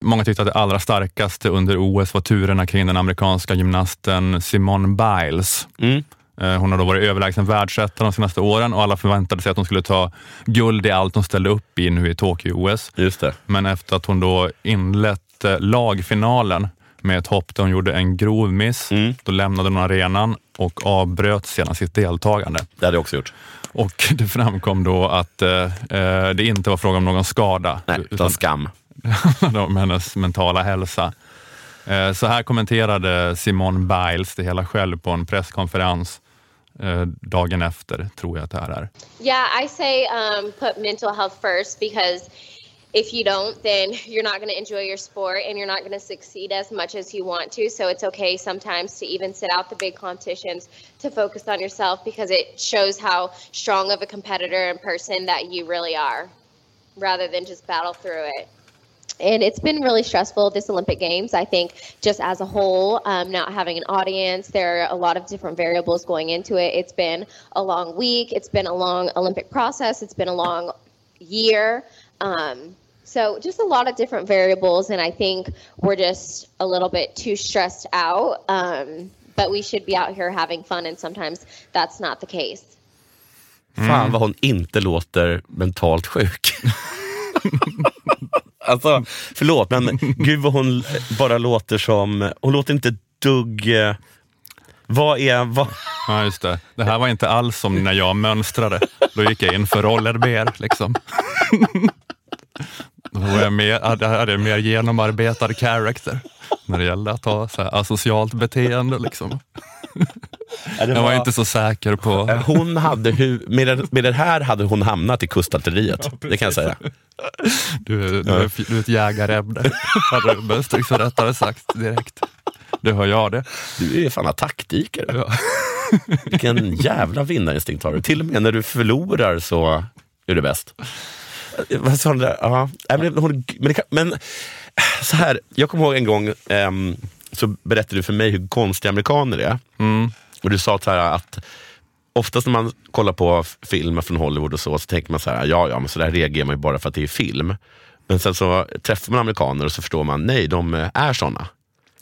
Många tyckte att det allra starkaste under OS var turerna kring den amerikanska gymnasten Simone Biles. Mm. Eh, Hon har då varit överlägsen världsetta de senaste åren och alla förväntade sig att hon skulle ta guld i allt hon ställde upp i nu i Tokyo-OS. Just det. Men efter att hon då inlett eh, lagfinalen med ett hopp där hon gjorde en grov miss, Mm. då lämnade hon arenan och avbröt sedan sitt deltagande. Det hade jag också gjort. Och det framkom då att eh, eh, det inte var fråga om någon skada, Nej, utan skam handlade om hennes mentala hälsa. Eh, så här kommenterade Simone Biles det hela själv på en presskonferens eh, dagen efter, tror jag att det här är. Yeah, I say um, put mental health first because if you don't, then you're not going to enjoy your sport and you're not going to succeed as much as you want to. So it's okay sometimes to even sit out the big competitions to focus on yourself because it shows how strong of a competitor and person that you really are rather than just battle through it. And it's been really stressful this Olympic Games. I think just as a whole, um, not having an audience, there are a lot of different variables going into it. It's been a long week. It's been a long Olympic process. It's been a long year. Um, so just a lot of different variables, and I think we're just a little bit too stressed out. Um, but we should be out here having fun, and sometimes that's not the case. Fan vad hon inte låter mentalt sjuk. alltså, förlåt, men gud vad hon bara låter som... Hon låter inte dugg... eh, Vad är... Vad, Ja, just det. Det här var inte alls som när jag mönstrade. Då gick jag in för rollerber. Liksom. Då var jag mer, hade, jag mer genomarbetad character när det gällde att ha så här asocialt beteende. Liksom. Ja, det Jag var inte så säker på... Hon hade, hu- med, den, med det här hade hon hamnat i kustartilleriet. det kan jag säga. Du, du, är, du är ett jägarämne, hade liksom rättare sagt direkt. Det hör jag det. Du är fan attackdykare. Ja. Vilken jävla vinnarinstinkt har du. Till och med när du förlorar så är du bäst. Eh, Vad sa du där? Ja. Men, hon- men, men så här, jag kommer ihåg en gång ehm, så berättade du för mig hur konstiga amerikaner är. Mm. Och du sa så här att oftast när man kollar på filmer från Hollywood och så, så tänker man så här, ja, ja, men så där reagerar man ju bara för att det är film. Men sen så träffar man amerikaner och så förstår man, nej, de eh, är såna.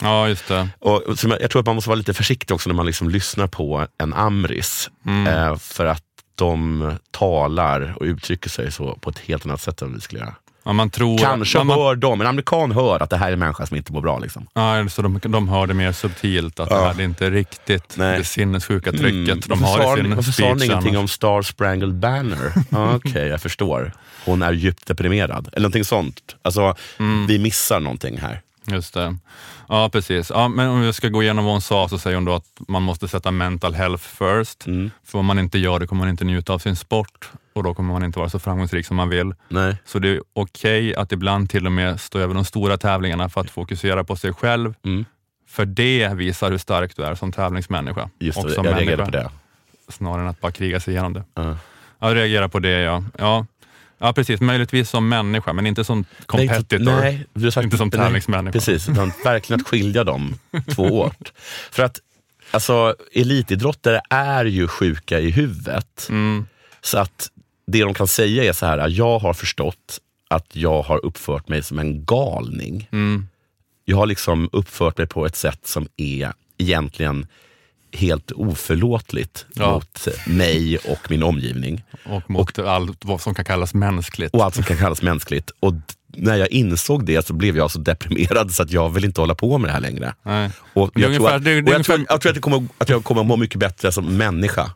ja, just det. Och, jag tror att man måste vara lite försiktig också när man liksom lyssnar på en amris. Eh, för att de talar och uttrycker sig så på ett helt annat sätt än vi skulle göra. Ja, man tror, Kanske man, man, hör de, en amerikan hör att det här är en människa som inte mår bra. Liksom. ja, så de, de hör det mer subtilt, att Ja. det här är inte riktigt Nej. det sinnessjuka trycket de varför har sa i sin Varför sa speech. ingenting om Star Sprangled Banner? Ah, Okej, jag förstår. Hon är djupt deprimerad. Eller någonting sånt. Alltså, Mm. vi missar någonting här. Just det. Ja, precis. Ja, men om vi ska gå igenom vad hon sa så säger hon då att man måste sätta mental health first. Mm. För om man inte gör det kommer man inte njuta av sin sport och då kommer man inte vara så framgångsrik som man vill. Nej. Så det är okej att ibland till och med stå över de stora tävlingarna för att fokusera på sig själv. Mm. För det visar hur stark du är som tävlingsmänniska. Just och som jag människa, på det. Snarare än att bara kriga sig igenom det. Ja. Jag reagerar på det, ja. ja. Ja, precis. Möjligtvis som människa, men inte som competitor. Nej, du har sagt, Inte som nej, tävlingsmänniska. Precis, utan verkligen att skilja dem två åt. För att alltså, elitidrottare är ju sjuka i huvudet. Mm. Så att det de kan säga är så här, jag har förstått att jag har uppfört mig som en galning. Mm. Jag har liksom uppfört mig på ett sätt som är egentligen helt oförlåtligt Ja. mot mig och min omgivning. Och mot allt vad som kan kallas mänskligt. Och allt som kan kallas mänskligt. Och när jag insåg det så blev jag så deprimerad så att jag vill inte hålla på med det här längre. Nej. Och jag, tror det och jag kommer, att jag kommer att må mycket bättre som människa.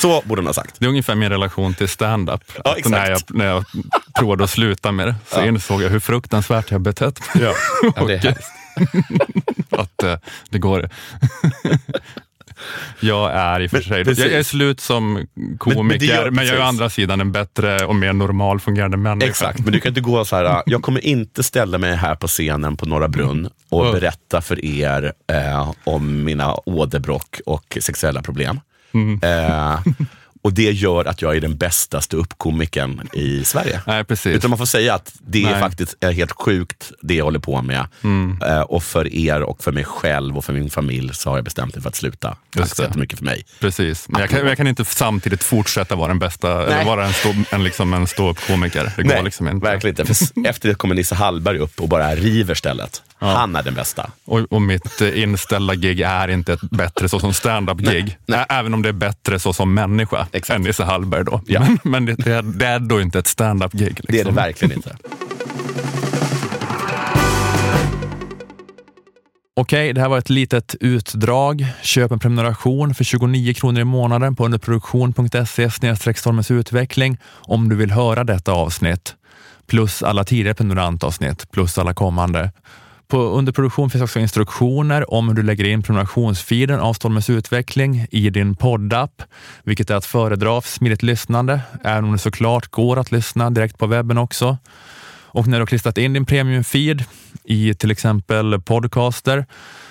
Så borde man ha sagt. Det är ungefär min relation till stand-up. Ja, när, jag, när jag provade att sluta med det så insåg jag hur fruktansvärt jag betett mig. Ja. Ja, det är att eh, det går. jag är i och för sig, precis. jag är slut som komiker, Men- men, men gör- jag är å andra sidan en bättre och mer normal fungerande människa. Exakt, men du kan inte gå så här, jag kommer inte ställa mig här på scenen på Norra Brunn och berätta för er eh, om mina åderbråck och sexuella problem. Mm. Eh, och det gör att jag är den bästa ståuppkomikern i Sverige. Nej, precis. Utan man får säga att det är Nej. faktiskt är helt sjukt det jag håller på med. Mm. Eh, och för er och för mig själv och för min familj så har jag bestämt mig för att sluta. Tack så jättemycket för mig. Precis, men jag kan, jag kan inte samtidigt fortsätta vara den bästa, eller Nej. vara en, stå, en, liksom en ståuppkomiker. Det går liksom inte. verkligen inte. För efter det kommer Nisse Hallberg upp och bara river stället. Han är den bästa. Och, och mitt inställda gig är inte ett bättre så som stand-up-gig. Även om det är bättre så som människa Exakt. än Nisse Hallberg. Då. Ja. Men, men det, det, är, det är då inte ett stand-up-gig. Liksom. Det är det verkligen inte. Okej, det här var ett litet utdrag. Köp en prenumeration för 29 kronor i månaden på underproduktion.se stormens utveckling om du vill höra detta avsnitt. Plus alla tidigare prenumerantavsnitt, plus alla kommande. På underproduktion finns också instruktioner om hur du lägger in prenumerationsfeeden av Stormens utveckling i din poddapp, vilket är att föredra för smidigt lyssnande, även om det såklart går att lyssna direkt på webben också. Och när du har klistrat in din premiumfeed i till exempel podcaster,